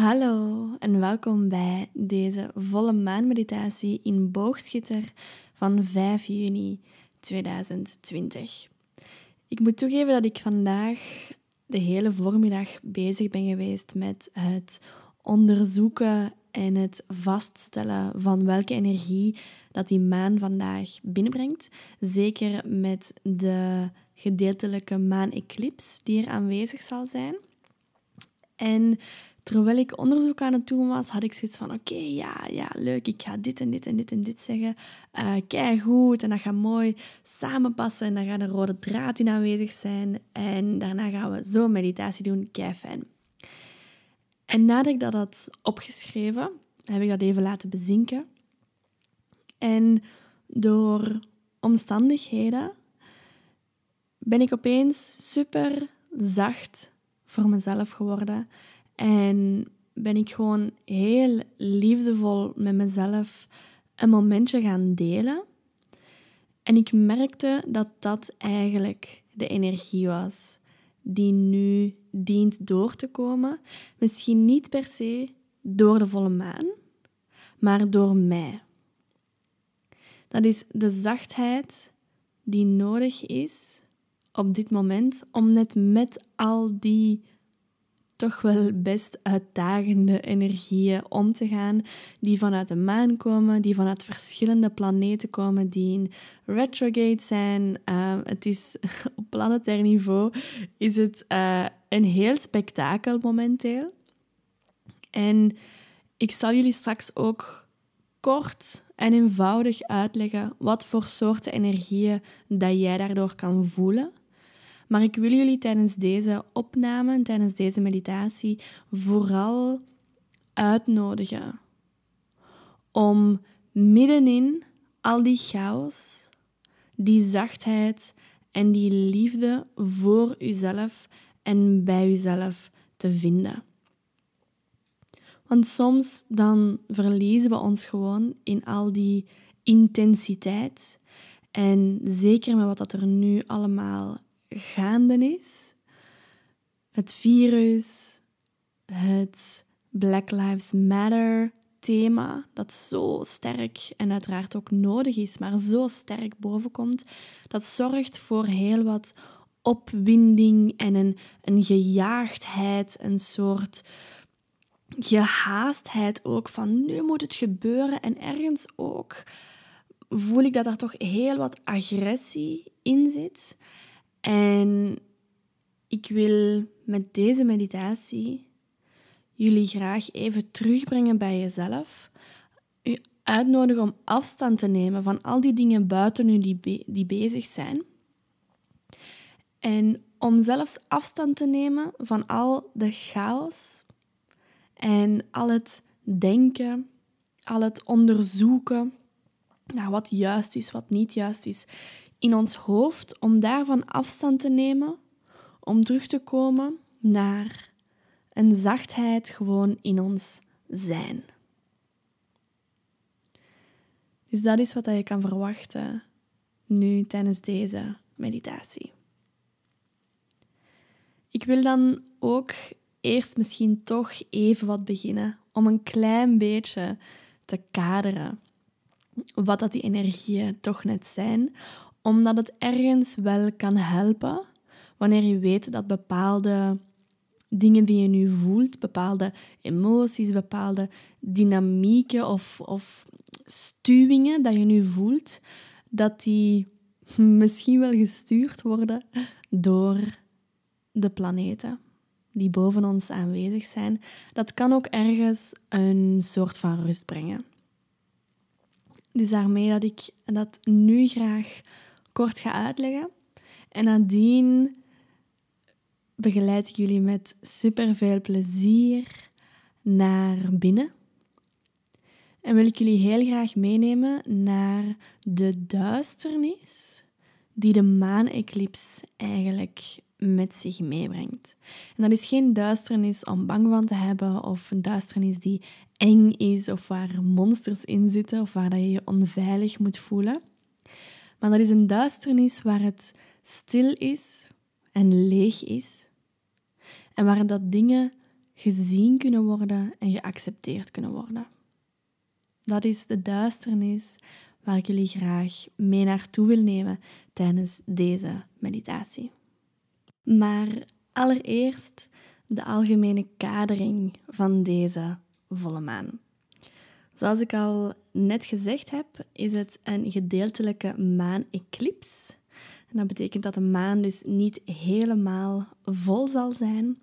Hallo en welkom bij deze volle maanmeditatie in Boogschutter van 5 juni 2020. Ik moet toegeven dat ik vandaag de hele voormiddag bezig ben geweest met het onderzoeken en het vaststellen van welke energie dat die maan vandaag binnenbrengt. Zeker met de gedeeltelijke maan-eclips die er aanwezig zal zijn. En terwijl ik onderzoek aan het doen was, had ik zoiets van: oké, ja, ja, leuk, ik ga dit en dit en dit en dit zeggen. Uh, kijk goed, en dat gaat mooi samenpassen. En dan gaat een rode draad in aanwezig zijn. En daarna gaan we zo meditatie doen. Kei fijn. En nadat ik dat had opgeschreven, heb ik dat even laten bezinken. En door omstandigheden ben ik opeens super zacht voor mezelf geworden. En ben ik gewoon heel liefdevol met mezelf een momentje gaan delen. En ik merkte dat dat eigenlijk de energie was die nu dient door te komen. Misschien niet per se door de volle maan, maar door mij. Dat is de zachtheid die nodig is op dit moment om net met al die toch wel best uitdagende energieën om te gaan, die vanuit de maan komen, die vanuit verschillende planeten komen, die in retrograde zijn. Uh, het is op planetair niveau is het uh, een heel spektakel momenteel. En ik zal jullie straks ook kort en eenvoudig uitleggen wat voor soorten energieën dat jij daardoor kan voelen. Maar ik wil jullie tijdens deze opname, tijdens deze meditatie, vooral uitnodigen om middenin al die chaos, die zachtheid en die liefde voor uzelf en bij uzelf te vinden. Want soms dan verliezen we ons gewoon in al die intensiteit. En zeker met wat dat er nu allemaal gaande is. Het virus, het Black Lives Matter thema, dat zo sterk en uiteraard ook nodig is, maar zo sterk bovenkomt, dat zorgt voor heel wat opwinding en een, een gejaagdheid, een soort gehaastheid ook van nu moet het gebeuren. En ergens ook voel ik dat er toch heel wat agressie in zit. En ik wil met deze meditatie jullie graag even terugbrengen bij jezelf. U uitnodigen om afstand te nemen van al die dingen buiten u die, die bezig zijn. En om zelfs afstand te nemen van al de chaos en al het denken, al het onderzoeken naar wat juist is, wat niet juist is in ons hoofd, om daarvan afstand te nemen, om terug te komen naar een zachtheid gewoon in ons zijn. Dus dat is wat je kan verwachten nu tijdens deze meditatie. Ik wil dan ook eerst misschien toch even wat beginnen om een klein beetje te kaderen wat dat die energieën toch net zijn, omdat het ergens wel kan helpen wanneer je weet dat bepaalde dingen die je nu voelt, bepaalde emoties, bepaalde dynamieken of, of stuwingen dat je nu voelt, dat die misschien wel gestuurd worden door de planeten die boven ons aanwezig zijn. Dat kan ook ergens een soort van rust brengen. Dus daarmee dat ik dat nu graag kort ga uitleggen. En nadien begeleid ik jullie met super veel plezier naar binnen. En wil ik jullie heel graag meenemen naar de duisternis die de maaneclips eigenlijk met zich meebrengt. En dat is geen duisternis om bang van te hebben of een duisternis die eng is of waar monsters in zitten of waar je je onveilig moet voelen. Maar dat is een duisternis waar het stil is en leeg is en waar dat dingen gezien kunnen worden en geaccepteerd kunnen worden. Dat is de duisternis waar ik jullie graag mee naartoe wil nemen tijdens deze meditatie. Maar allereerst de algemene kadering van deze volle maan. Zoals ik al net gezegd heb, is het een gedeeltelijke maan-eclips. En dat betekent dat de maan dus niet helemaal vol zal zijn.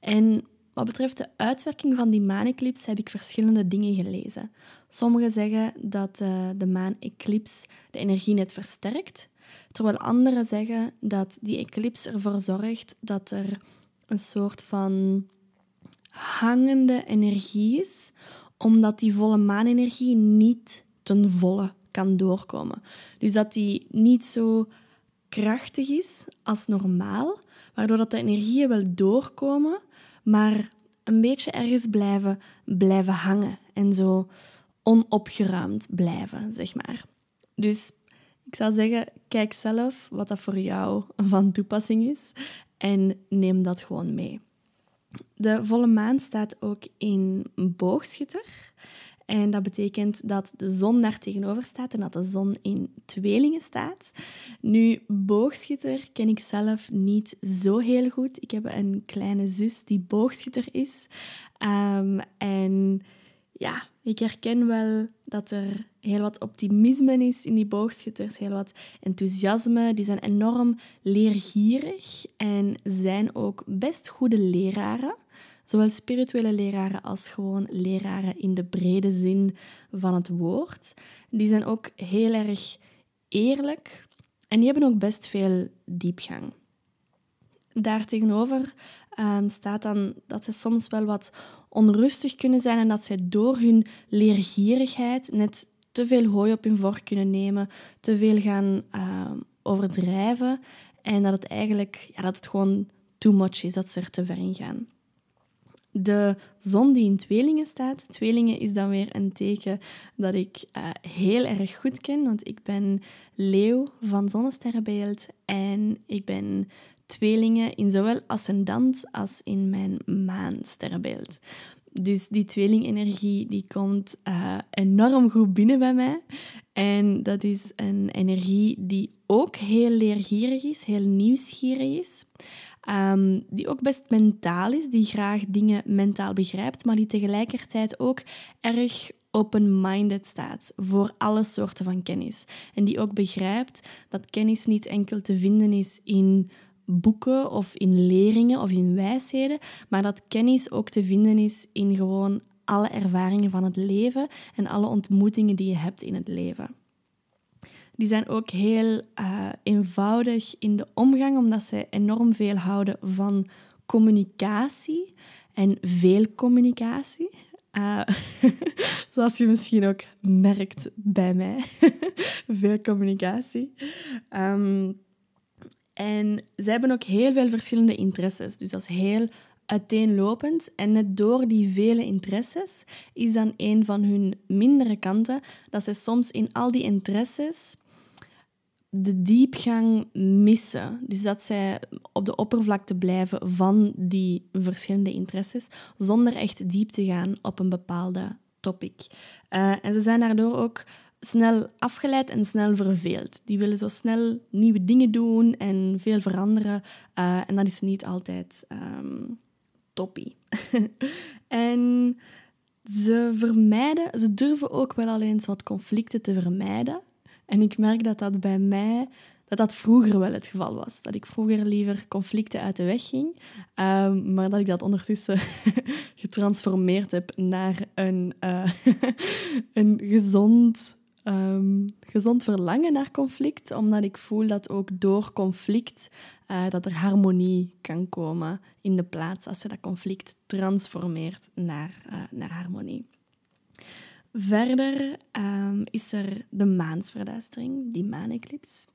En wat betreft de uitwerking van die maaneclips heb ik verschillende dingen gelezen. Sommigen zeggen dat uh, de maaneclips de energie net versterkt, terwijl anderen zeggen dat die eclips ervoor zorgt dat er een soort van hangende energie is, omdat die volle maanenergie niet ten volle kan doorkomen. Dus dat die niet zo krachtig is als normaal, waardoor dat de energieën wel doorkomen, maar een beetje ergens blijven, blijven hangen en zo onopgeruimd blijven, zeg maar. Dus ik zou zeggen, kijk zelf wat dat voor jou van toepassing is en neem dat gewoon mee. De volle maan staat ook in boogschutter. En dat betekent dat de zon daar tegenover staat en dat de zon in tweelingen staat. Nu, boogschutter ken ik zelf niet zo heel goed. Ik heb een kleine zus die boogschutter is. Um, en ja, ik herken wel dat er heel wat optimisme is in die boogschutters, heel wat enthousiasme. Die zijn enorm leergierig en zijn ook best goede leraren. Zowel spirituele leraren als gewoon leraren in de brede zin van het woord. Die zijn ook heel erg eerlijk en die hebben ook best veel diepgang. Daartegenover um, staat dan dat ze soms wel wat onrustig kunnen zijn en dat zij door hun leergierigheid net te veel hooi op hun vork kunnen nemen, te veel gaan ehm, overdrijven en dat het eigenlijk ja, dat het gewoon too much is, dat ze er te ver in gaan. De zon die in tweelingen staat. Tweelingen is dan weer een teken dat ik uh, heel erg goed ken, want ik ben leeuw van zonnesterrenbeeld en ik ben tweelingen in zowel ascendant als in mijn maansterrenbeeld. Dus die tweelingenergie die komt uh, enorm goed binnen bij mij. En dat is een energie die ook heel leergierig is, heel nieuwsgierig is. Um, die ook best mentaal is, die graag dingen mentaal begrijpt, maar die tegelijkertijd ook erg open-minded staat voor alle soorten van kennis. En die ook begrijpt dat kennis niet enkel te vinden is in boeken of in leringen of in wijsheden, maar dat kennis ook te vinden is in gewoon alle ervaringen van het leven en alle ontmoetingen die je hebt in het leven. Die zijn ook heel uh, eenvoudig in de omgang, omdat ze enorm veel houden van communicatie en veel communicatie. Uh, zoals je misschien ook merkt bij mij. veel communicatie. Um, en ze hebben ook heel veel verschillende interesses. Dus dat is heel uiteenlopend. En net door die vele interesses is dan een van hun mindere kanten dat ze soms in al die interesses de diepgang missen. Dus dat zij op de oppervlakte blijven van die verschillende interesses, zonder echt diep te gaan op een bepaalde topic. Uh, en ze zijn daardoor ook snel afgeleid en snel verveeld. Die willen zo snel nieuwe dingen doen en veel veranderen. Uh, en dat is niet altijd um, toppie. en ze vermijden, ze durven ook wel al eens wat conflicten te vermijden. En ik merk dat dat bij mij, dat dat vroeger wel het geval was. Dat ik vroeger liever conflicten uit de weg ging, um, maar dat ik dat ondertussen getransformeerd heb naar een, uh, een gezond um, gezond verlangen naar conflict, omdat ik voel dat ook door conflict uh, dat er harmonie kan komen in de plaats als je dat conflict transformeert naar, uh, naar harmonie. Verder um, is er de maansverduistering, die maaneclips.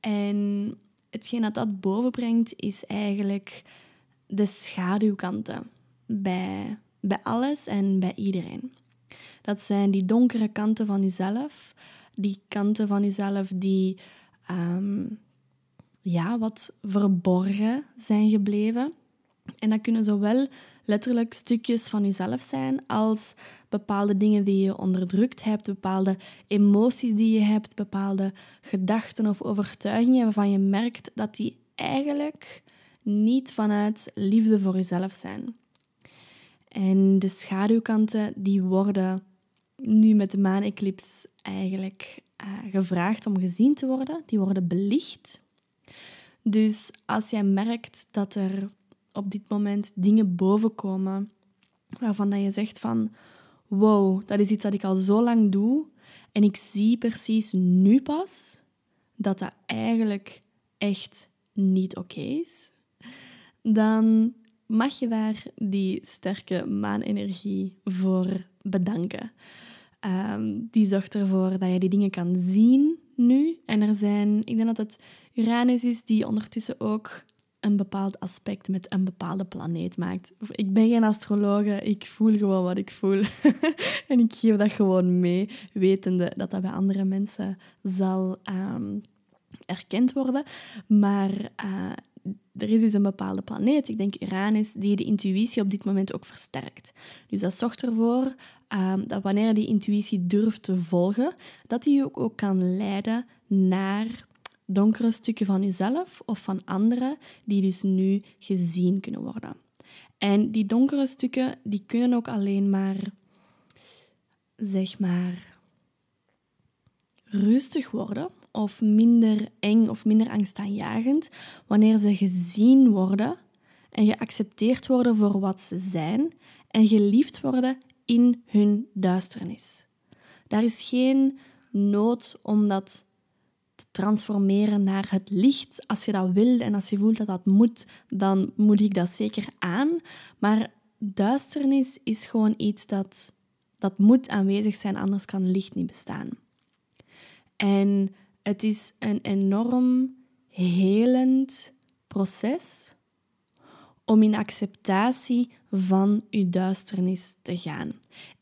En hetgeen dat dat bovenbrengt is eigenlijk de schaduwkanten bij, bij alles en bij iedereen. Dat zijn die donkere kanten van jezelf. Die kanten van jezelf die um, ja, wat verborgen zijn gebleven. En dat kunnen zowel letterlijk stukjes van jezelf zijn als bepaalde dingen die je onderdrukt hebt, bepaalde emoties die je hebt, bepaalde gedachten of overtuigingen waarvan je merkt dat die eigenlijk niet vanuit liefde voor jezelf zijn. En de schaduwkanten die worden nu met de maaneclips eigenlijk uh, gevraagd om gezien te worden. Die worden belicht. Dus als jij merkt dat er op dit moment dingen bovenkomen waarvan dat je zegt van wow, dat is iets dat ik al zo lang doe en ik zie precies nu pas dat dat eigenlijk echt niet oké is, dan mag je daar die sterke maanenergie voor bedanken. Ehm, die zorgt ervoor dat je die dingen kan zien nu. En er zijn, ik denk dat het Uranus is die ondertussen ook een bepaald aspect met een bepaalde planeet maakt. Ik ben geen astrologe, ik voel gewoon wat ik voel. en ik geef dat gewoon mee, wetende dat dat bij andere mensen zal um, erkend worden. Maar uh, er is dus een bepaalde planeet, ik denk Uranus, die de intuïtie op dit moment ook versterkt. Dus dat zorgt ervoor um, dat wanneer je die intuïtie durft te volgen, dat die je ook, ook kan leiden naar donkere stukken van jezelf of van anderen die dus nu gezien kunnen worden. En die donkere stukken die kunnen ook alleen maar, zeg maar, rustig worden of minder eng of minder angstaanjagend wanneer ze gezien worden en geaccepteerd worden voor wat ze zijn en geliefd worden in hun duisternis. Daar is geen nood om dat te transformeren naar het licht. Als je dat wil en als je voelt dat dat moet, dan moet ik dat zeker aan. Maar duisternis is gewoon iets dat, dat moet aanwezig zijn, anders kan licht niet bestaan. En het is een enorm helend proces om in acceptatie van je duisternis te gaan.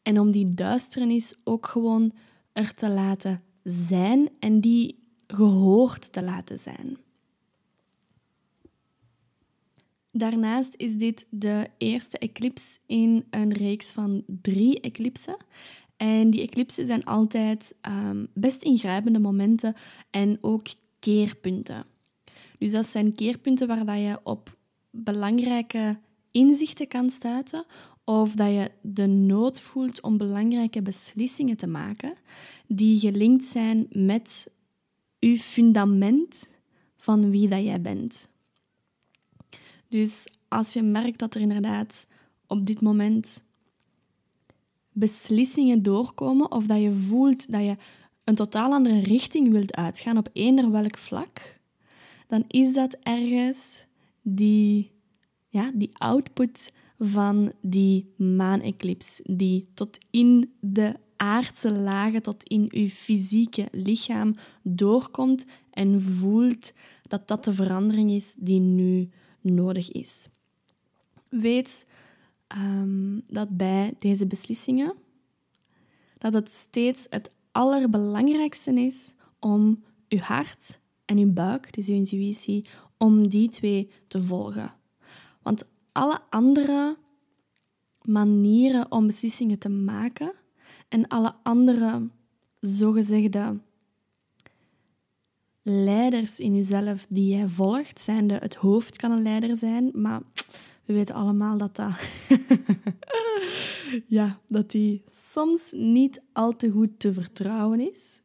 En om die duisternis ook gewoon er te laten zijn en die gehoord te laten zijn. Daarnaast is dit de eerste eclipse in een reeks van drie eclipsen. En die eclipsen zijn altijd um, best ingrijpende momenten en ook keerpunten. Dus dat zijn keerpunten waar dat je op belangrijke inzichten kan stuiten of dat je de nood voelt om belangrijke beslissingen te maken die gelinkt zijn met je fundament van wie dat jij bent. Dus als je merkt dat er inderdaad op dit moment beslissingen doorkomen of dat je voelt dat je een totaal andere richting wilt uitgaan op eender welk vlak, dan is dat ergens die, ja, die output van die maaneclips, die tot in de aardse lagen, tot in uw fysieke lichaam doorkomt en voelt dat dat de verandering is die nu nodig is. Weet um, dat bij deze beslissingen dat het steeds het allerbelangrijkste is om uw hart en uw buik, dus uw intuïtie, om die twee te volgen. Want alle andere manieren om beslissingen te maken en alle andere zogezegde leiders in jezelf die jij volgt, zijn de, het hoofd kan een leider zijn, maar we weten allemaal dat dat, ja, dat die soms niet al te goed te vertrouwen is.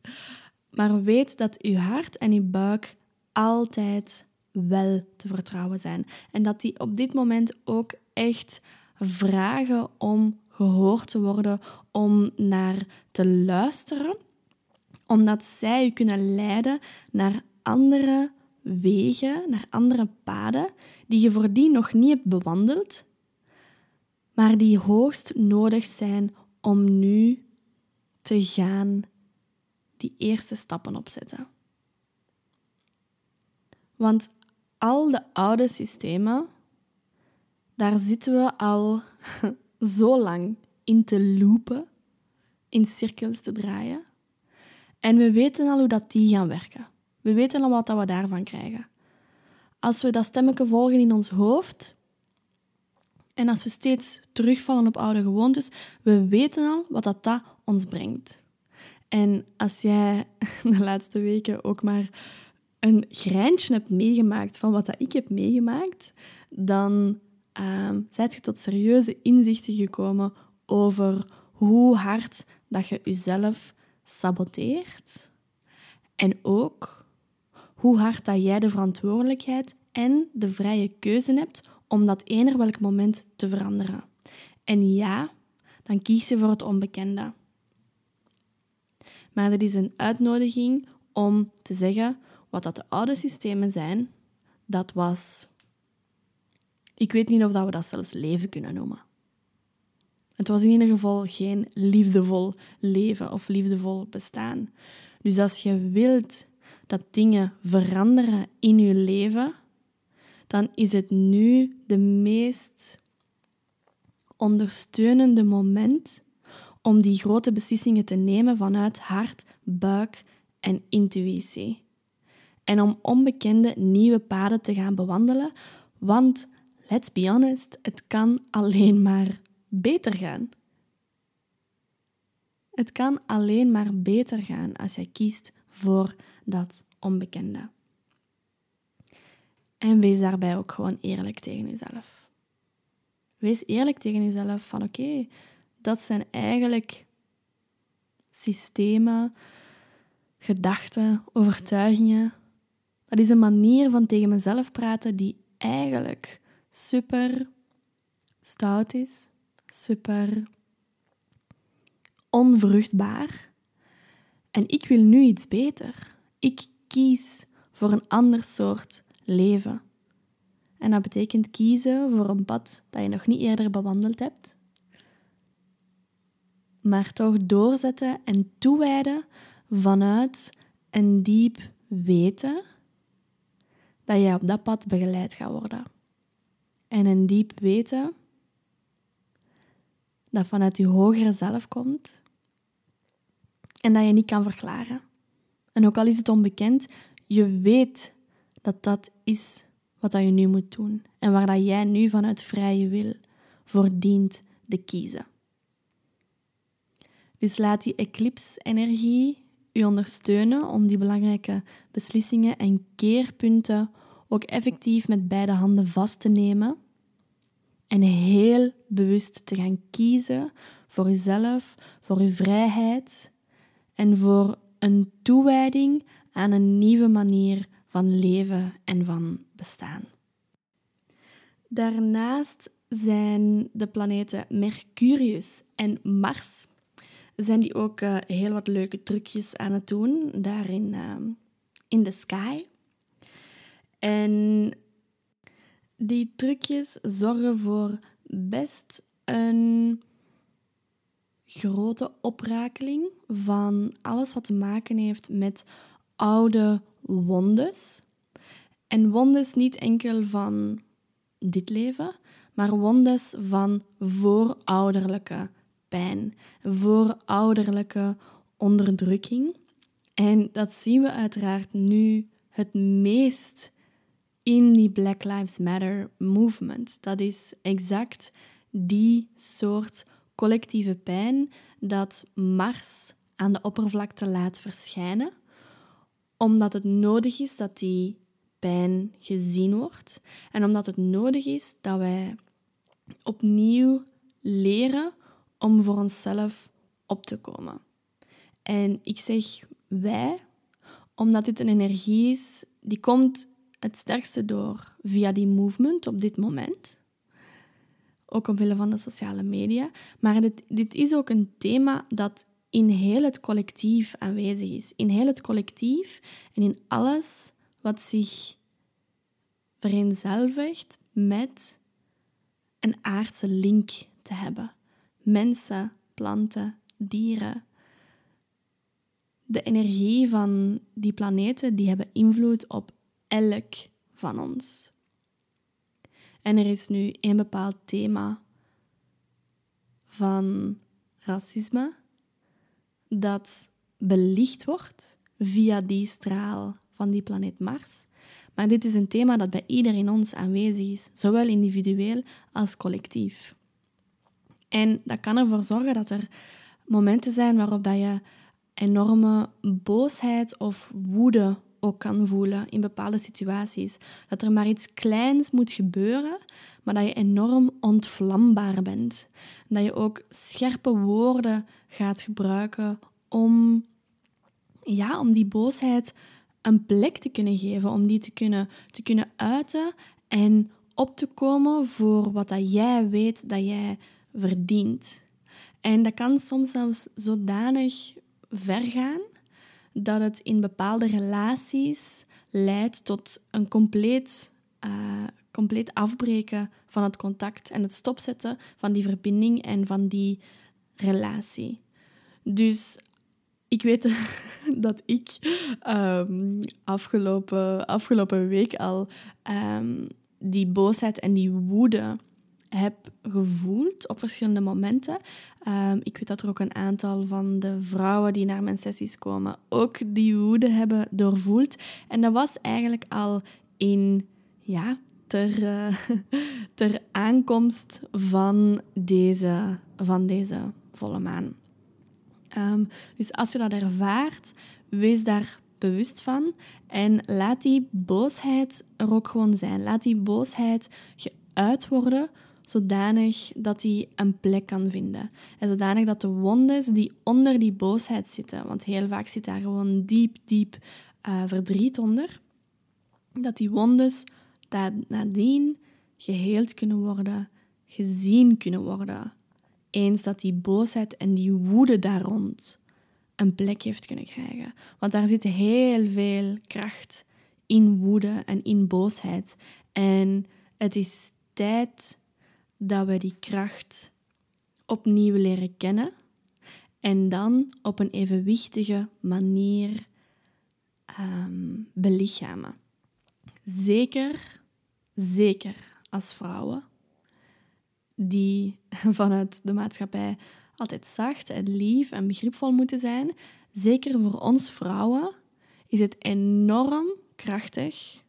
Maar weet dat uw hart en uw buik altijd wel te vertrouwen zijn. En dat die op dit moment ook echt vragen om gehoord te worden, om naar te luisteren, omdat zij u kunnen leiden naar andere wegen, naar andere paden die je voordien nog niet hebt bewandeld, maar die hoogst nodig zijn om nu te gaan die eerste stappen opzetten. Want al de oude systemen, daar zitten we al zo lang in te loopen, in cirkels te draaien. En we weten al hoe dat die gaan werken. We weten al wat we daarvan krijgen. Als we dat stemmetje volgen in ons hoofd, En als we steeds terugvallen op oude gewoontes, we weten al wat dat, ons brengt. En als jij de laatste weken ook maar een grijntje hebt meegemaakt van wat dat ik heb meegemaakt, dan uh, zijt je tot serieuze inzichten gekomen over hoe hard dat je jezelf saboteert. En ook hoe hard dat jij de verantwoordelijkheid en de vrije keuze hebt om dat eender welk moment te veranderen. En ja, dan kies je voor het onbekende. Maar dit is een uitnodiging om te zeggen wat dat de oude systemen zijn. Dat was. Ik weet niet of dat we dat zelfs leven kunnen noemen. Het was in ieder geval geen liefdevol leven of liefdevol bestaan. Dus als je wilt dat dingen veranderen in je leven, dan is het nu de meest ondersteunende moment om die grote beslissingen te nemen vanuit hart, buik en intuïtie. En om onbekende nieuwe paden te gaan bewandelen, want let's be honest, het kan alleen maar beter gaan. Het kan alleen maar beter gaan als jij kiest voor dat onbekende. En wees daarbij ook gewoon eerlijk tegen jezelf. Wees eerlijk tegen jezelf van oké, dat zijn eigenlijk systemen, gedachten, overtuigingen. Dat is een manier van tegen mezelf praten die eigenlijk super stout is, super onvruchtbaar. En ik wil nu iets beter. Ik kies voor een ander soort leven. En dat betekent kiezen voor een pad dat je nog niet eerder bewandeld hebt, maar toch doorzetten en toewijden vanuit een diep weten dat je op dat pad begeleid gaat worden. En een diep weten dat vanuit je hogere zelf komt en dat je niet kan verklaren. En ook al is het onbekend, je weet dat dat is wat je nu moet doen en waar dat jij nu vanuit vrije wil voor dient te kiezen. Dus laat die eclipse-energie u ondersteunen om die belangrijke beslissingen en keerpunten ook effectief met beide handen vast te nemen en heel bewust te gaan kiezen voor uzelf, voor uw vrijheid en voor een toewijding aan een nieuwe manier van leven en van bestaan. Daarnaast zijn de planeten Mercurius en Mars zijn die ook uh, heel wat leuke trucjes aan het doen daarin uh, in de sky. En die trucjes zorgen voor best een grote oprakeling van alles wat te maken heeft met oude wondes. En wondes niet enkel van dit leven, maar wondes van voorouderlijke pijn, voorouderlijke onderdrukking. En dat zien we uiteraard nu het meest in die Black Lives Matter movement. Dat is exact die soort collectieve pijn dat Mars aan de oppervlakte laat verschijnen, omdat het nodig is dat die pijn gezien wordt en omdat het nodig is dat wij opnieuw leren om voor onszelf op te komen. En ik zeg wij, omdat dit een energie is die komt het sterkste door via die movement op dit moment. Ook omwille van de sociale media. Maar dit, dit is ook een thema dat in heel het collectief aanwezig is. In heel het collectief en in alles wat zich vereenzelvigt met een aardse link te hebben. Mensen, planten, dieren. De energie van die planeten die hebben invloed op elk van ons. En er is nu een bepaald thema van racisme dat belicht wordt via die straal van die planeet Mars, Maar dit is een thema dat bij iedereen ons aanwezig is, zowel individueel als collectief. En dat kan ervoor zorgen dat er momenten zijn waarop dat je enorme boosheid of woede ook kan voelen in bepaalde situaties. Dat er maar iets kleins moet gebeuren, maar dat je enorm ontvlambaar bent. Dat je ook scherpe woorden gaat gebruiken om, ja, om die boosheid een plek te kunnen geven, om die te kunnen, te kunnen uiten en op te komen voor wat dat jij weet dat jij verdient. En dat kan soms zelfs zodanig ver gaan dat het in bepaalde relaties leidt tot een compleet, uh, compleet afbreken van het contact en het stopzetten van die verbinding en van die relatie. Dus ik weet dat ik um, afgelopen, afgelopen week al um, die boosheid en die woede heb gevoeld op verschillende momenten. Um, ik weet dat er ook een aantal van de vrouwen die naar mijn sessies komen ook die woede hebben doorvoeld. En dat was eigenlijk al in, ja, ter, uh, ter aankomst van deze, van deze volle maan. Um, dus als je dat ervaart, wees daar bewust van en laat die boosheid er ook gewoon zijn. Laat die boosheid geuit worden zodanig dat hij een plek kan vinden. En zodanig dat de wondes die onder die boosheid zitten, want heel vaak zit daar gewoon diep, diep uh, verdriet onder, dat die wondes nadien geheeld kunnen worden, gezien kunnen worden. Eens dat die boosheid en die woede daar rond een plek heeft kunnen krijgen. Want daar zit heel veel kracht in woede en in boosheid. En het is tijd dat we die kracht opnieuw leren kennen en dan op een evenwichtige manier um, belichamen. Zeker, zeker als vrouwen die vanuit de maatschappij altijd zacht en lief en begripvol moeten zijn. Zeker voor ons vrouwen is het enorm krachtig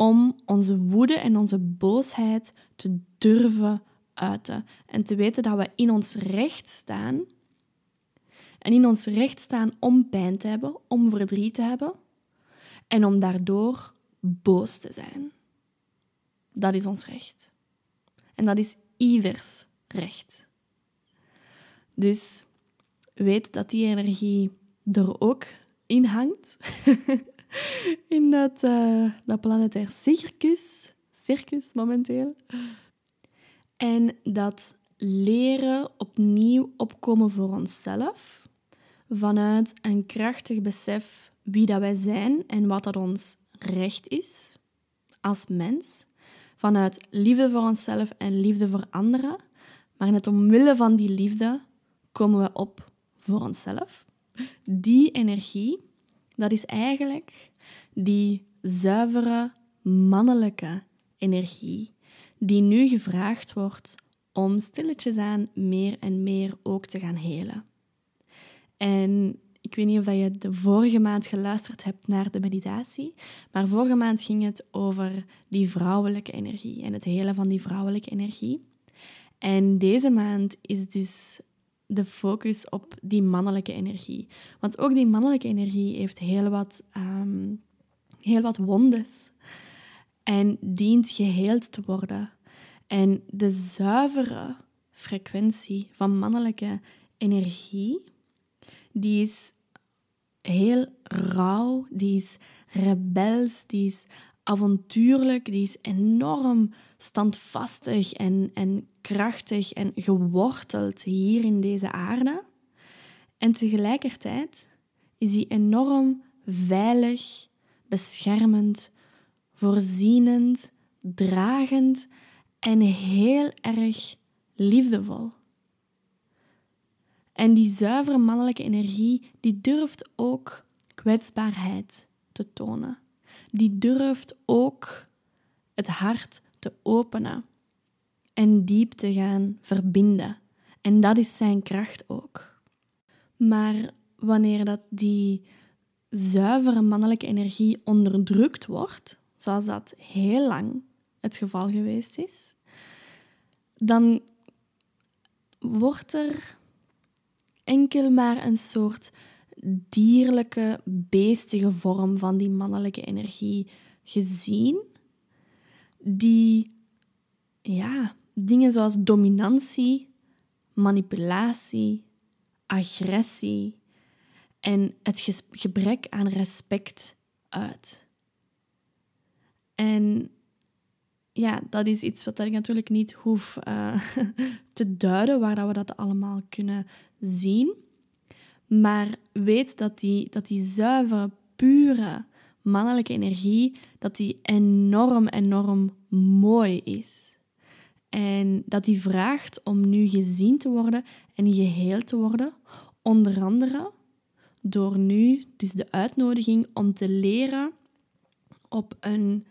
om onze woede en onze boosheid te durven uiten. En te weten dat we in ons recht staan. En in ons recht staan om pijn te hebben, om verdriet te hebben. En om daardoor boos te zijn. Dat is ons recht. En dat is ieders recht. Dus weet dat die energie er ook in hangt. in dat, dat planetair circus, circus momenteel. En dat leren opnieuw opkomen voor onszelf vanuit een krachtig besef wie dat wij zijn en wat dat ons recht is als mens. Vanuit liefde voor onszelf en liefde voor anderen. Maar net omwille van die liefde komen we op voor onszelf. Die energie dat is eigenlijk die zuivere mannelijke energie die nu gevraagd wordt om stilletjes aan meer en meer ook te gaan helen. En ik weet niet of je de vorige maand geluisterd hebt naar de meditatie, maar vorige maand ging het over die vrouwelijke energie en het helen van die vrouwelijke energie. En deze maand is dus de focus op die mannelijke energie. Want ook die mannelijke energie heeft heel wat, um, heel wat wondes en dient geheeld te worden. En de zuivere frequentie van mannelijke energie, die is heel rauw, die is rebels, die is avontuurlijk, die is enorm standvastig en, en krachtig en geworteld hier in deze aarde. En tegelijkertijd is die enorm veilig, beschermend, voorzienend, dragend en heel erg liefdevol. En die zuivere mannelijke energie, die durft ook kwetsbaarheid te tonen. Die durft ook het hart te openen en diep te gaan verbinden. En dat is zijn kracht ook. Maar wanneer dat die zuivere mannelijke energie onderdrukt wordt, zoals dat heel lang het geval geweest is, dan wordt er enkel maar een soort dierlijke, beestige vorm van die mannelijke energie gezien, die ja, dingen zoals dominantie, manipulatie, agressie en het gebrek aan respect uit. En ja, dat is iets wat ik natuurlijk niet hoef uh, te duiden, waar we dat allemaal kunnen zien. Maar weet dat die, dat die zuivere, pure mannelijke energie, dat die enorm, enorm mooi is. En dat die vraagt om nu gezien te worden en geheel te worden, onder andere door nu dus de uitnodiging om te leren op een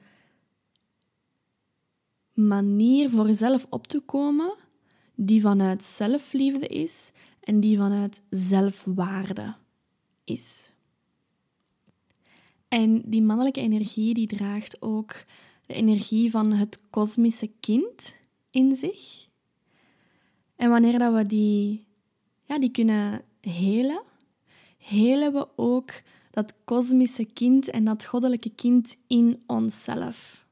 manier voor jezelf op te komen die vanuit zelfliefde is en die vanuit zelfwaarde is. En die mannelijke energie die draagt ook de energie van het kosmische kind in zich. En wanneer dat we die, ja, die kunnen helen, helen we ook dat kosmische kind en dat goddelijke kind in onszelf.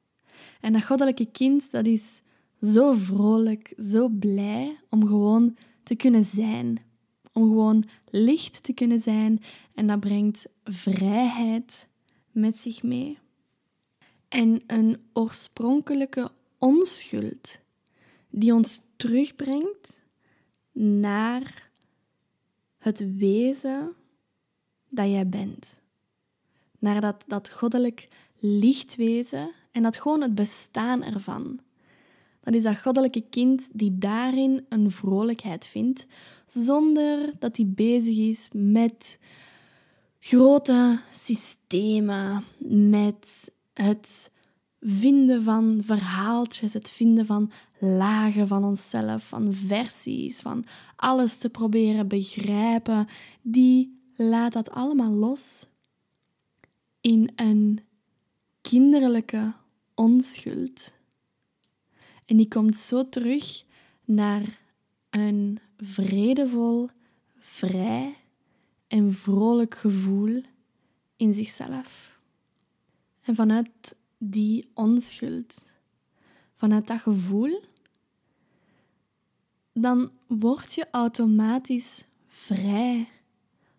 En dat goddelijke kind, dat is zo vrolijk, zo blij om gewoon te kunnen zijn. Om gewoon licht te kunnen zijn. En dat brengt vrijheid met zich mee. En een oorspronkelijke onschuld die ons terugbrengt naar het wezen dat jij bent. Naar dat, dat goddelijk lichtwezen en dat gewoon het bestaan ervan. Dat is dat goddelijke kind die daarin een vrolijkheid vindt, zonder dat hij bezig is met grote systemen, met het vinden van verhaaltjes, het vinden van lagen van onszelf, van versies, van alles te proberen begrijpen, die laat dat allemaal los in een kinderlijke onschuld. En die komt zo terug naar een vredevol, vrij en vrolijk gevoel in zichzelf. En vanuit die onschuld, vanuit dat gevoel, dan word je automatisch vrij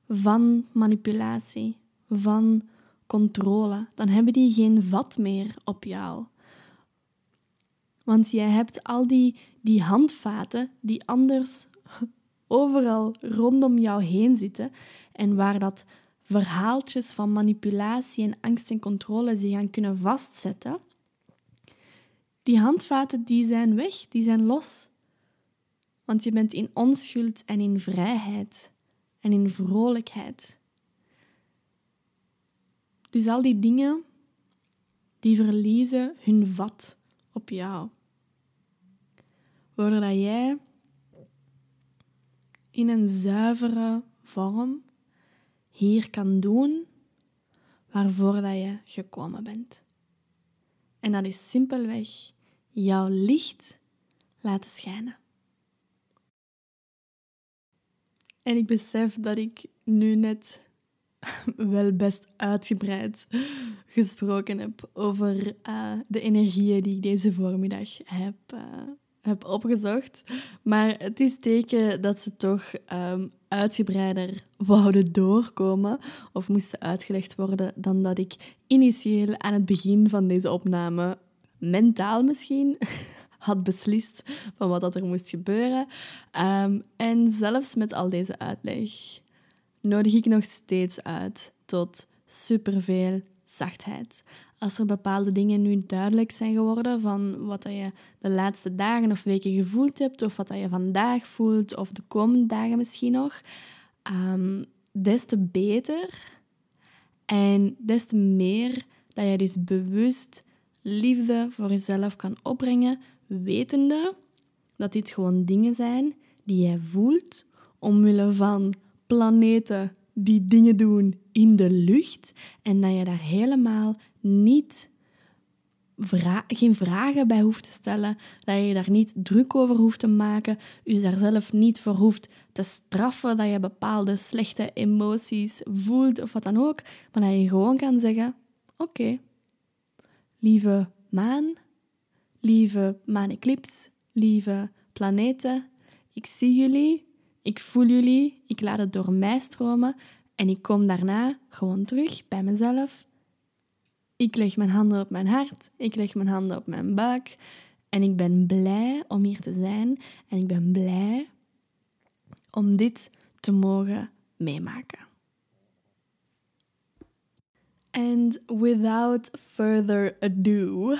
van manipulatie, van controle. Dan hebben die geen vat meer op jou. Want jij hebt al die, die handvaten die anders overal rondom jou heen zitten en waar dat verhaaltjes van manipulatie en angst en controle zich gaan kunnen vastzetten. Die handvaten die zijn weg, die zijn los. Want je bent in onschuld en in vrijheid en in vrolijkheid. Dus al die dingen, die verliezen hun vat op jou. Waardoor dat jij in een zuivere vorm hier kan doen waarvoor dat je gekomen bent. En dat is simpelweg jouw licht laten schijnen. En ik besef dat ik nu net wel best uitgebreid gesproken heb over uh, de energieën die ik deze voormiddag heb, uh, heb opgezocht. Maar het is teken dat ze toch um, uitgebreider wouden doorkomen of moesten uitgelegd worden dan dat ik initieel aan het begin van deze opname mentaal misschien had beslist van wat dat er moest gebeuren. Um, en zelfs met al deze uitleg nodig ik nog steeds uit tot superveel zachtheid. Als er bepaalde dingen nu duidelijk zijn geworden van wat dat je de laatste dagen of weken gevoeld hebt, of wat dat je vandaag voelt, of de komende dagen misschien nog, um, des te beter. En des te meer dat je dus bewust liefde voor jezelf kan opbrengen, wetende dat dit gewoon dingen zijn die jij voelt omwille van planeten die dingen doen in de lucht en dat je daar helemaal niet geen vragen bij hoeft te stellen, dat je daar niet druk over hoeft te maken, je daar zelf niet voor hoeft te straffen dat je bepaalde slechte emoties voelt of wat dan ook, maar dat je gewoon kan zeggen: Oké, lieve maan, lieve maaneclips, lieve planeten, ik zie jullie, ik voel jullie, ik laat het door mij stromen en ik kom daarna gewoon terug bij mezelf ik leg mijn handen op mijn hart, ik leg mijn handen op mijn buik en ik ben blij om hier te zijn en ik ben blij om dit te mogen meemaken. And without further ado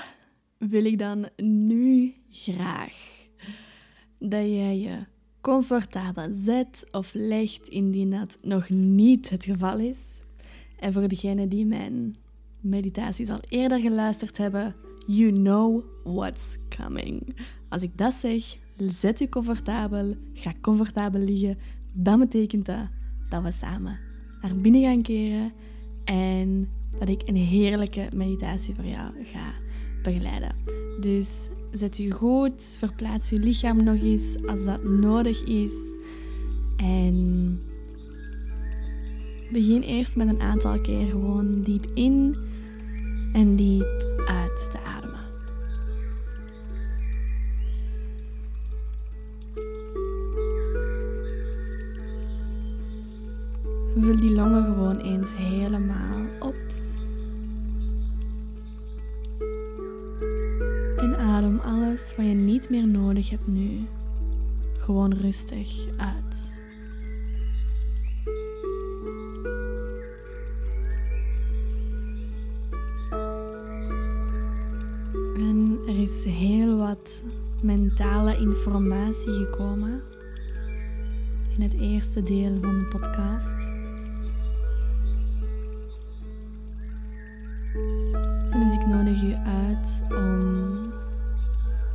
wil ik dan nu graag dat jij je comfortabel zet of legt indien dat nog niet het geval is. En voor degene die mijn meditaties al eerder geluisterd hebben, you know what's coming. Als ik dat zeg, zet je comfortabel, ga comfortabel liggen. Dat betekent dat dat we samen naar binnen gaan keren en dat ik een heerlijke meditatie voor jou ga begeleiden. Dus zet je goed, verplaats je lichaam nog eens als dat nodig is. En begin eerst met een aantal keer gewoon diep in en diep uit te ademen. Vul die longen gewoon eens helemaal op. En adem alles wat je niet meer nodig hebt nu gewoon rustig uit. Is heel wat mentale informatie gekomen in het eerste deel van de podcast. dus ik nodig u uit om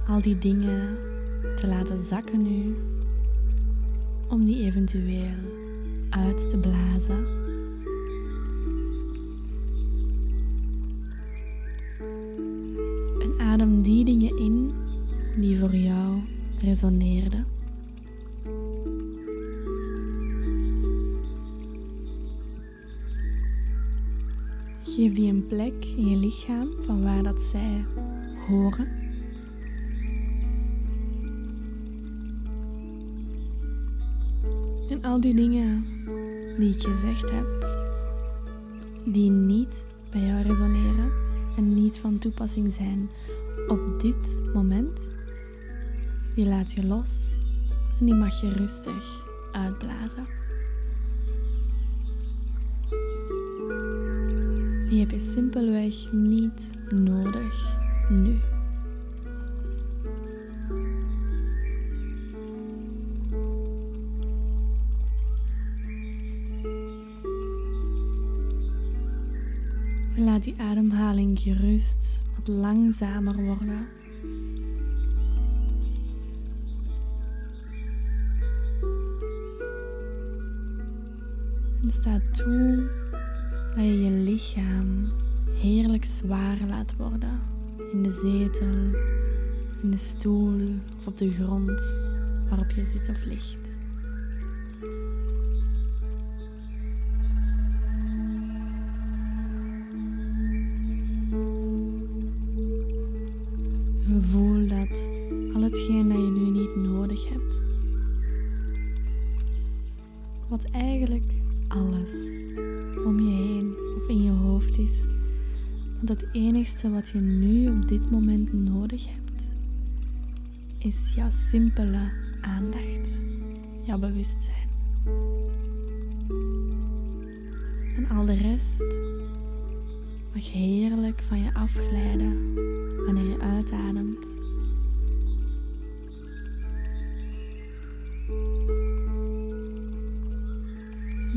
al die dingen te laten zakken nu, om die eventueel uit te blazen. Die dingen in die voor jou resoneerden. Geef die een plek in je lichaam van waar dat zij horen. En al die dingen die ik gezegd heb, die niet bij jou resoneren en niet van toepassing zijn op dit moment, die laat je los en die mag je rustig uitblazen. Die heb je simpelweg niet nodig nu. Laat die ademhaling gerust langzamer worden. En sta toe dat je je lichaam heerlijk zwaar laat worden in de zetel, in de stoel of op de grond waarop je zit of ligt. Is, dat het enigste wat je nu op dit moment nodig hebt, is jouw simpele aandacht, jouw bewustzijn. En al de rest mag heerlijk van je afglijden wanneer je uitademt.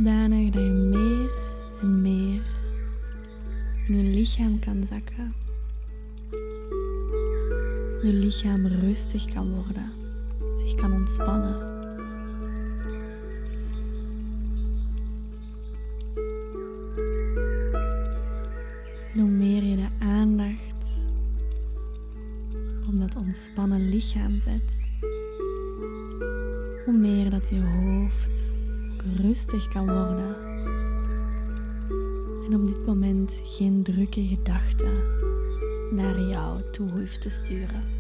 Zodanig dat je meer lichaam kan zakken. Je lichaam rustig kan worden, zich kan ontspannen. Hoe meer je de aandacht op dat ontspannen lichaam zet, hoe meer dat je hoofd rustig kan worden. Gedachten naar jou toe hoeft te sturen.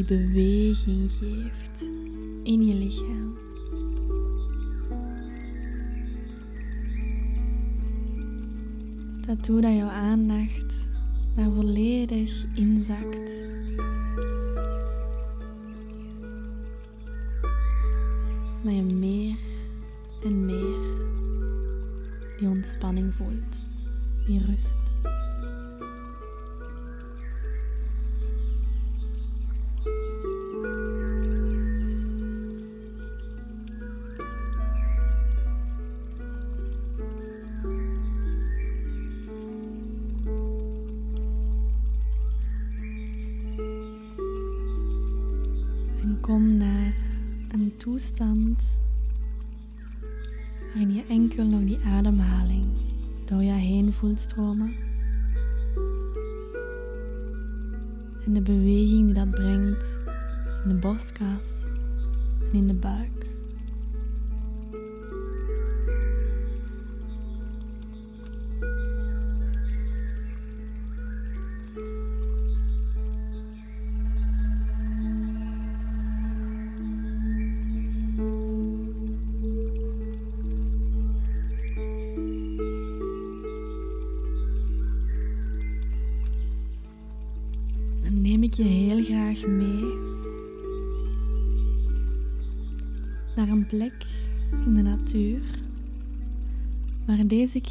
Die beweging geeft in je lichaam. Staat toe dat jouw aandacht daar volledig inzakt. dat je meer en meer die ontspanning voelt, die rust.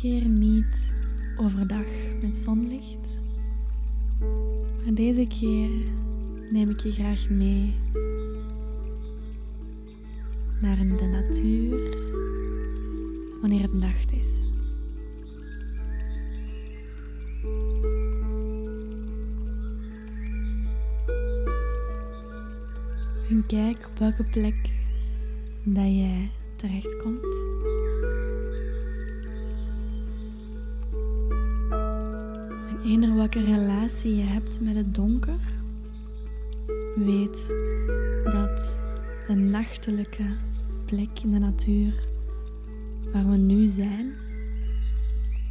Keer niet overdag met zonlicht, maar deze keer neem ik je graag mee naar de natuur wanneer het nacht is. En kijk op welke plek dat jij terechtkomt. Eender welke relatie je hebt met het donker, weet dat de nachtelijke plek in de natuur waar we nu zijn,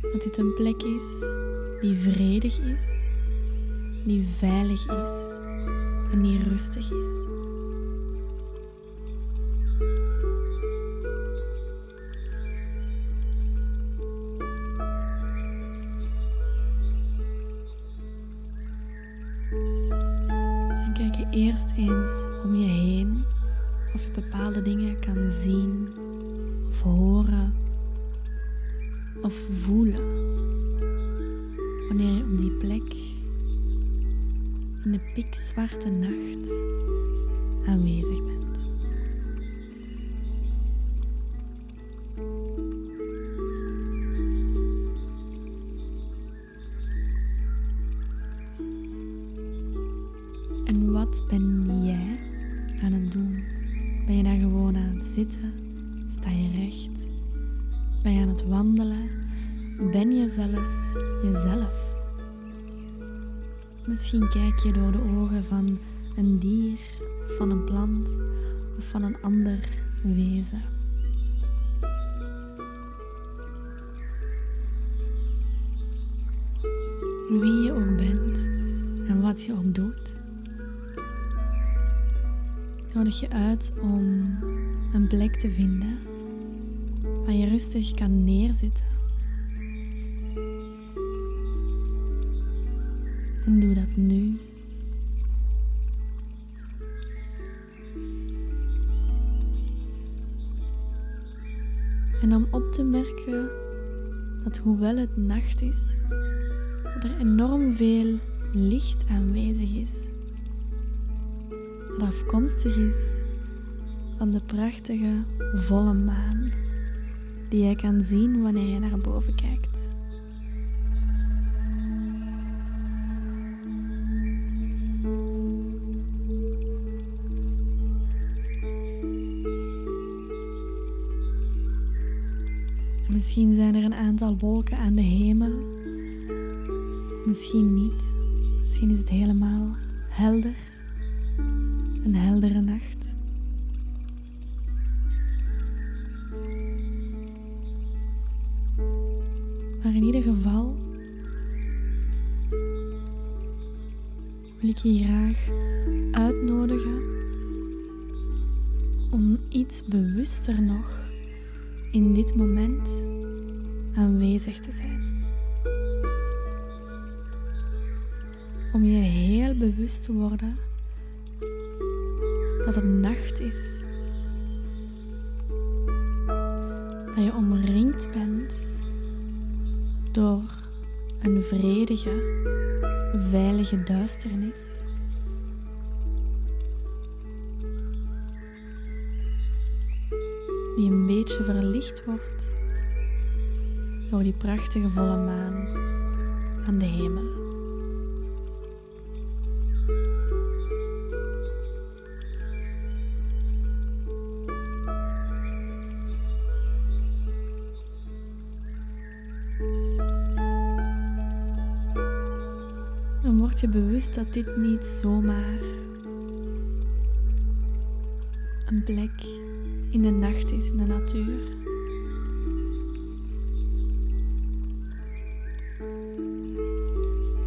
dat dit een plek is die vredig is, die veilig is en die rustig is. Je ook doet nodig je uit om een plek te vinden waar je rustig kan neerzitten. En doe dat nu. En om op te merken dat hoewel het nacht is, er enorm veel licht aanwezig is. Dat afkomstig is van de prachtige volle maan die je kan zien wanneer je naar boven kijkt. Misschien zijn er een aantal wolken aan de hemel. Misschien niet. Misschien is het helemaal helder. Een heldere nacht. Maar in ieder geval wil ik je graag uitnodigen om iets bewuster nog in dit moment aanwezig te zijn. Om je heel bewust te worden dat het nacht is. Dat je omringd bent door een vredige, veilige duisternis. die een beetje verlicht wordt door die prachtige volle maan aan de hemel. Dat dit niet zomaar een plek in de nacht is in de natuur.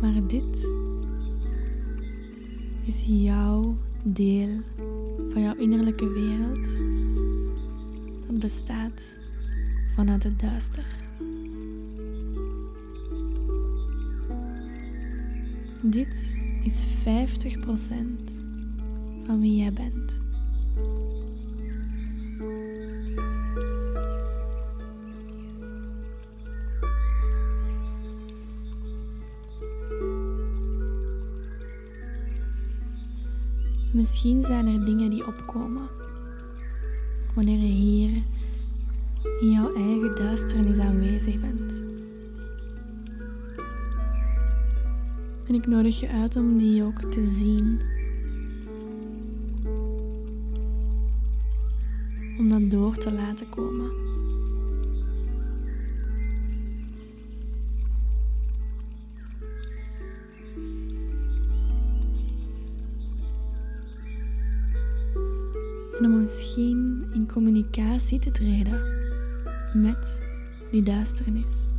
Maar dit is jouw deel van jouw innerlijke wereld dat bestaat vanuit het duister. Dit is 50% van wie jij bent. Misschien zijn er dingen die opkomen wanneer je hier in jouw eigen duisternis En ik nodig je uit om die ook te zien. Om dat door te laten komen. En om misschien in communicatie te treden met die duisternis.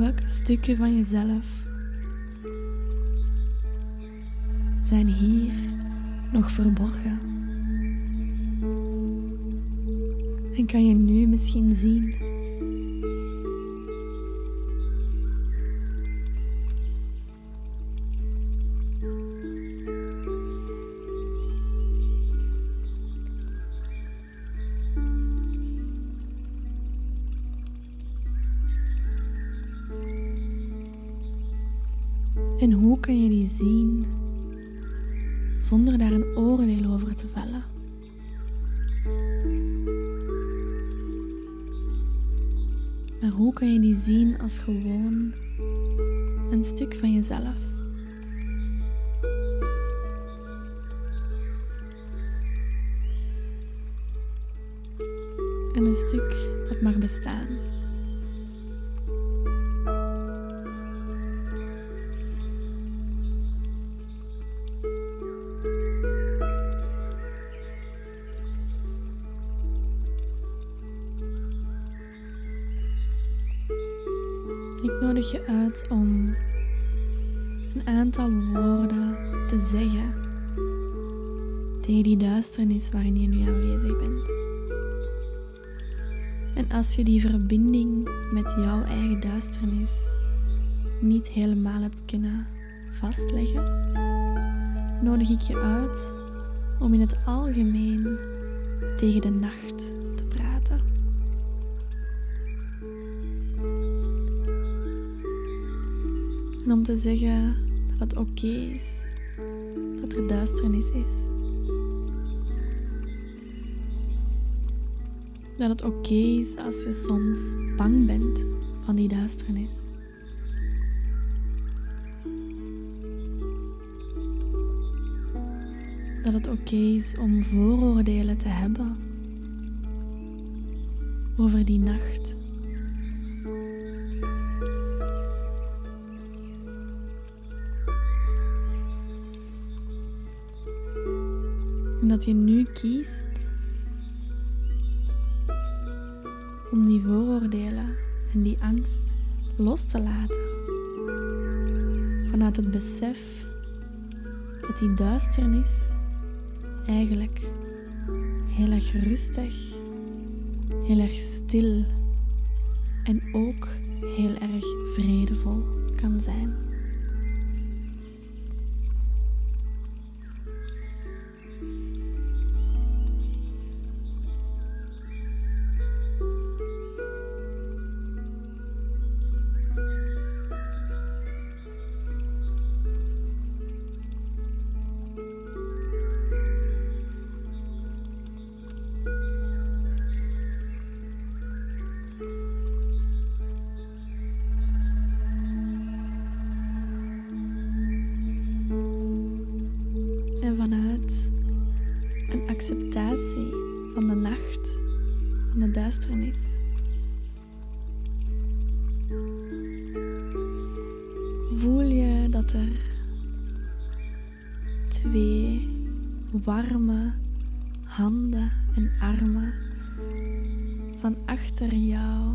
Welke stukken van jezelf zijn hier nog verborgen? En kan je nu misschien zien waarin je nu aanwezig bent. En als je die verbinding met jouw eigen duisternis niet helemaal hebt kunnen vastleggen, nodig ik je uit om in het algemeen tegen de nacht te praten. En om te zeggen dat het oké is dat er duisternis is. Dat het oké is als je soms bang bent van die duisternis. Dat het oké is om vooroordelen te hebben over die nacht. En dat je nu kiest om die vooroordelen en die angst los te laten. Vanuit het besef dat die duisternis eigenlijk heel erg rustig, heel erg stil en ook heel erg vredevol kan zijn. Een acceptatie van de nacht, van de duisternis. Voel je dat er twee warme handen en armen van achter jou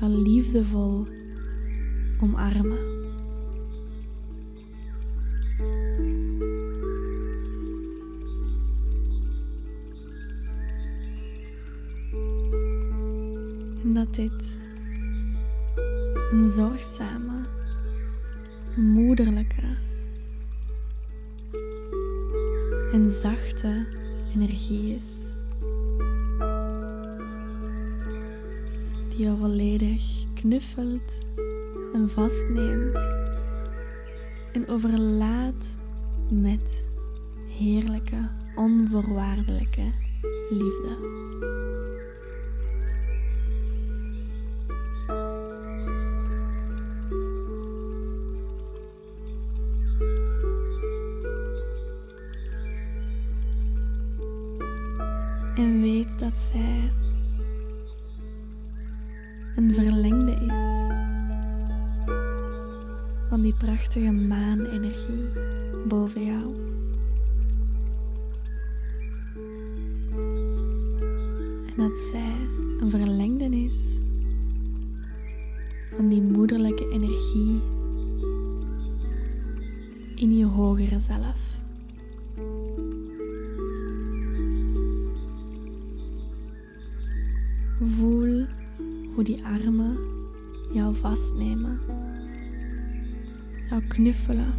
jou liefdevol omarmen. Dit een zorgzame, moederlijke en zachte energie is. Die jou volledig knuffelt en vastneemt en overlaat met heerlijke, onvoorwaardelijke liefde. Voel hoe die armen jou vastnemen, jou knuffelen.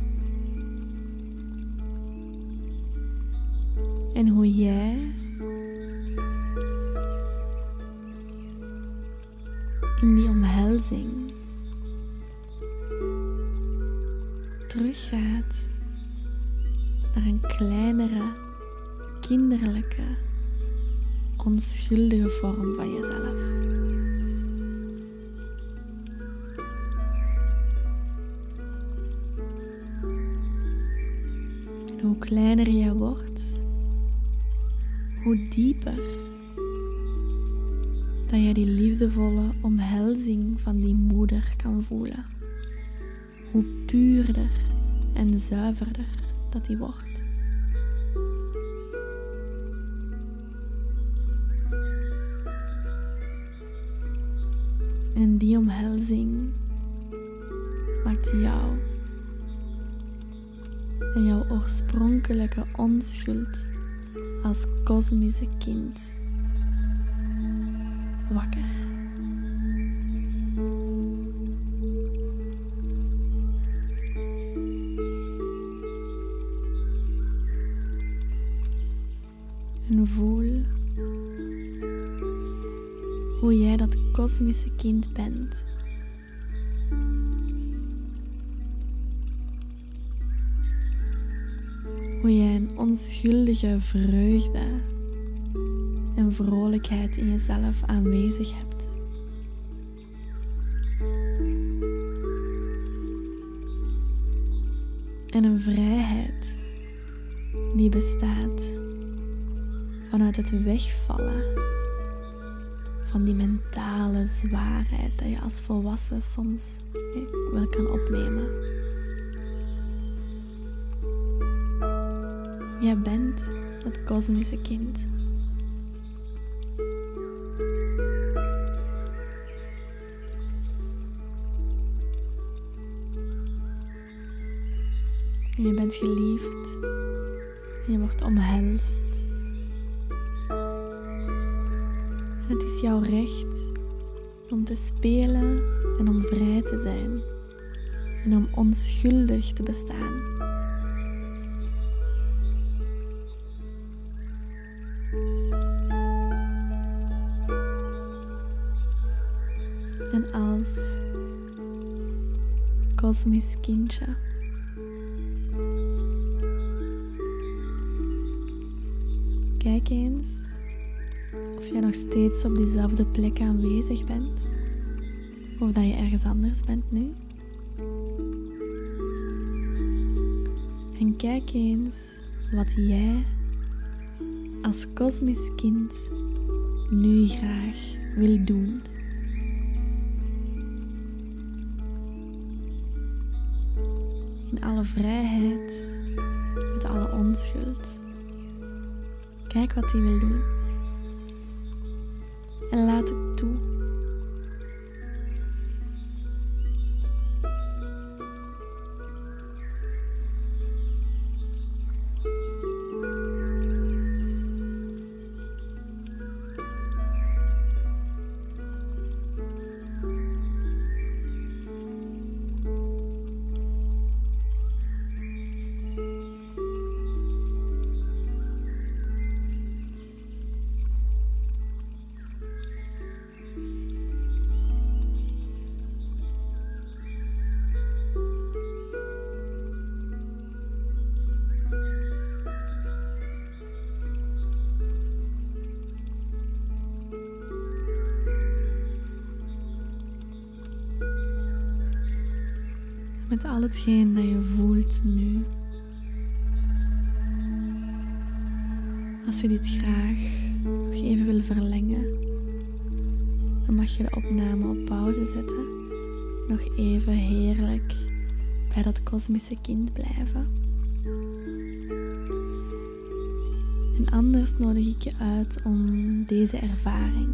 En hoe jij in die omhelzing teruggaat naar een kleinere, kinderlijke onschuldige vorm van jezelf. En hoe kleiner je wordt, hoe dieper dat je die liefdevolle omhelzing van die moeder kan voelen. Hoe puurder en zuiverder dat die wordt. Onschuld als kosmische kind wakker. En voel hoe jij dat kosmische kind bent. Vreugde en vrolijkheid in jezelf aanwezig hebt. En een vrijheid die bestaat vanuit het wegvallen van die mentale zwaarheid dat je als volwassen soms wel kan opnemen. Jij bent het kosmische kind. Je bent geliefd. Je wordt omhelst. Het is jouw recht om te spelen en om vrij te zijn en om onschuldig te bestaan. Kijk eens of jij nog steeds op diezelfde plek aanwezig bent. Of dat je ergens anders bent nu. En kijk eens wat jij als kosmisch kind nu graag wil doen. Alle vrijheid, met alle onschuld. Kijk wat hij wil doen. Met al hetgeen dat je voelt nu. Als je dit graag nog even wil verlengen, dan mag je de opname op pauze zetten. Nog even heerlijk bij dat kosmische kind blijven. En anders nodig ik je uit om deze ervaring,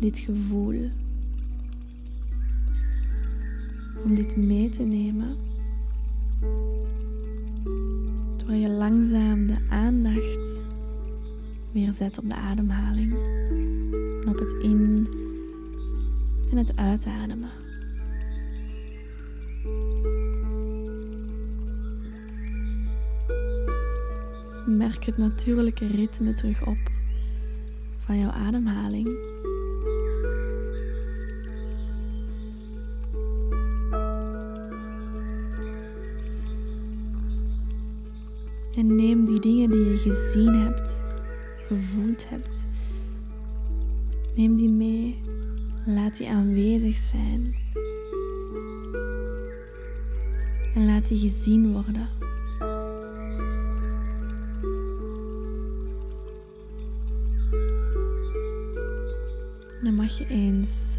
dit gevoel, om dit mee te nemen. Terwijl je langzaam de aandacht weer zet op de ademhaling en op het in- en het uitademen. Merk het natuurlijke ritme terug op van jouw ademhaling. En neem die dingen die je gezien hebt, gevoeld hebt, neem die mee. Laat die aanwezig zijn. En laat die gezien worden. Dan mag je eens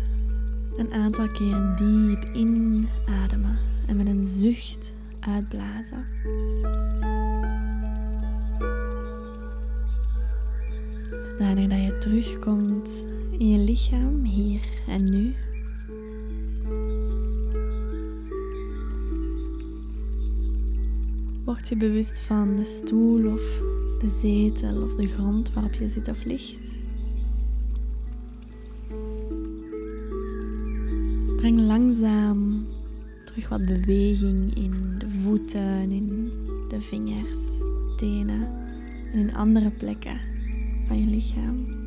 een aantal keren diep inademen en met een zucht uitblazen. Zodanig dat je terugkomt in je lichaam, hier en nu. Word je bewust van de stoel of de zetel of de grond waarop je zit of ligt. Breng langzaam terug wat beweging in de voeten, in de vingers, tenen en in andere plekken je lichaam.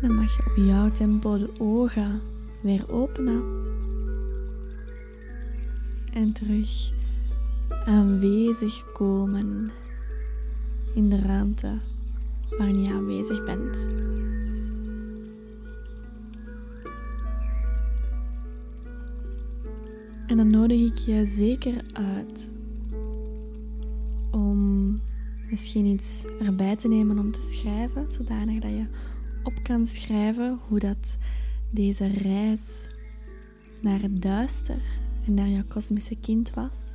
En dan mag je op jouw tempo de ogen weer openen. En terug aanwezig komen in de ruimte waarin je aanwezig bent. En dan nodig ik je zeker uit om misschien iets erbij te nemen om te schrijven, zodanig dat je op kan schrijven hoe dat deze reis naar het duister en naar jouw kosmische kind was.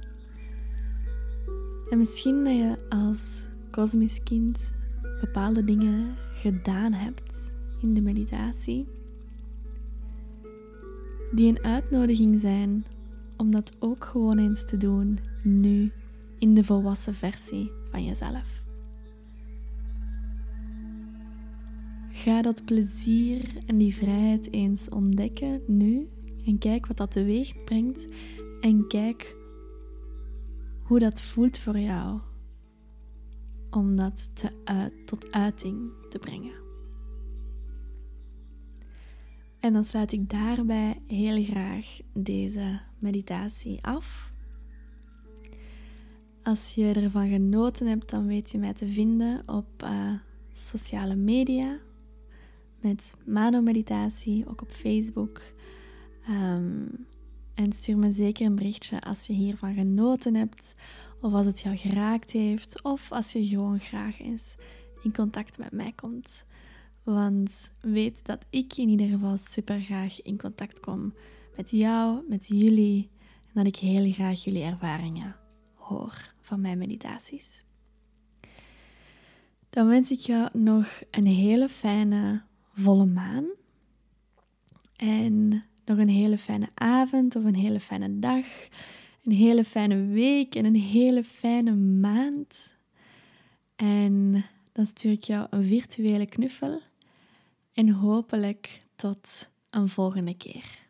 En misschien dat je als kosmisch kind bepaalde dingen gedaan hebt in de meditatie, die een uitnodiging zijn om dat ook gewoon eens te doen nu in de volwassen versie van jezelf. Ga dat plezier en die vrijheid eens ontdekken nu en kijk wat dat teweeg brengt en kijk hoe dat voelt voor jou om dat te tot uiting te brengen. En dan sluit ik daarbij heel graag deze meditatie af. Als je ervan genoten hebt, dan weet je mij te vinden op uh, sociale media met Mano Meditatie, ook op Facebook. Um, en stuur me zeker een berichtje als je hiervan genoten hebt, of als het jou geraakt heeft, of als je gewoon graag eens in contact met mij komt. Want weet dat ik in ieder geval super graag in contact kom met jou, met jullie, en dat ik heel graag jullie ervaringen hoor van mijn meditaties. Dan wens ik jou nog een hele fijne volle maan. En nog een hele fijne avond of een hele fijne dag, een hele fijne week en een hele fijne maand. En dan stuur ik jou een virtuele knuffel en hopelijk tot een volgende keer.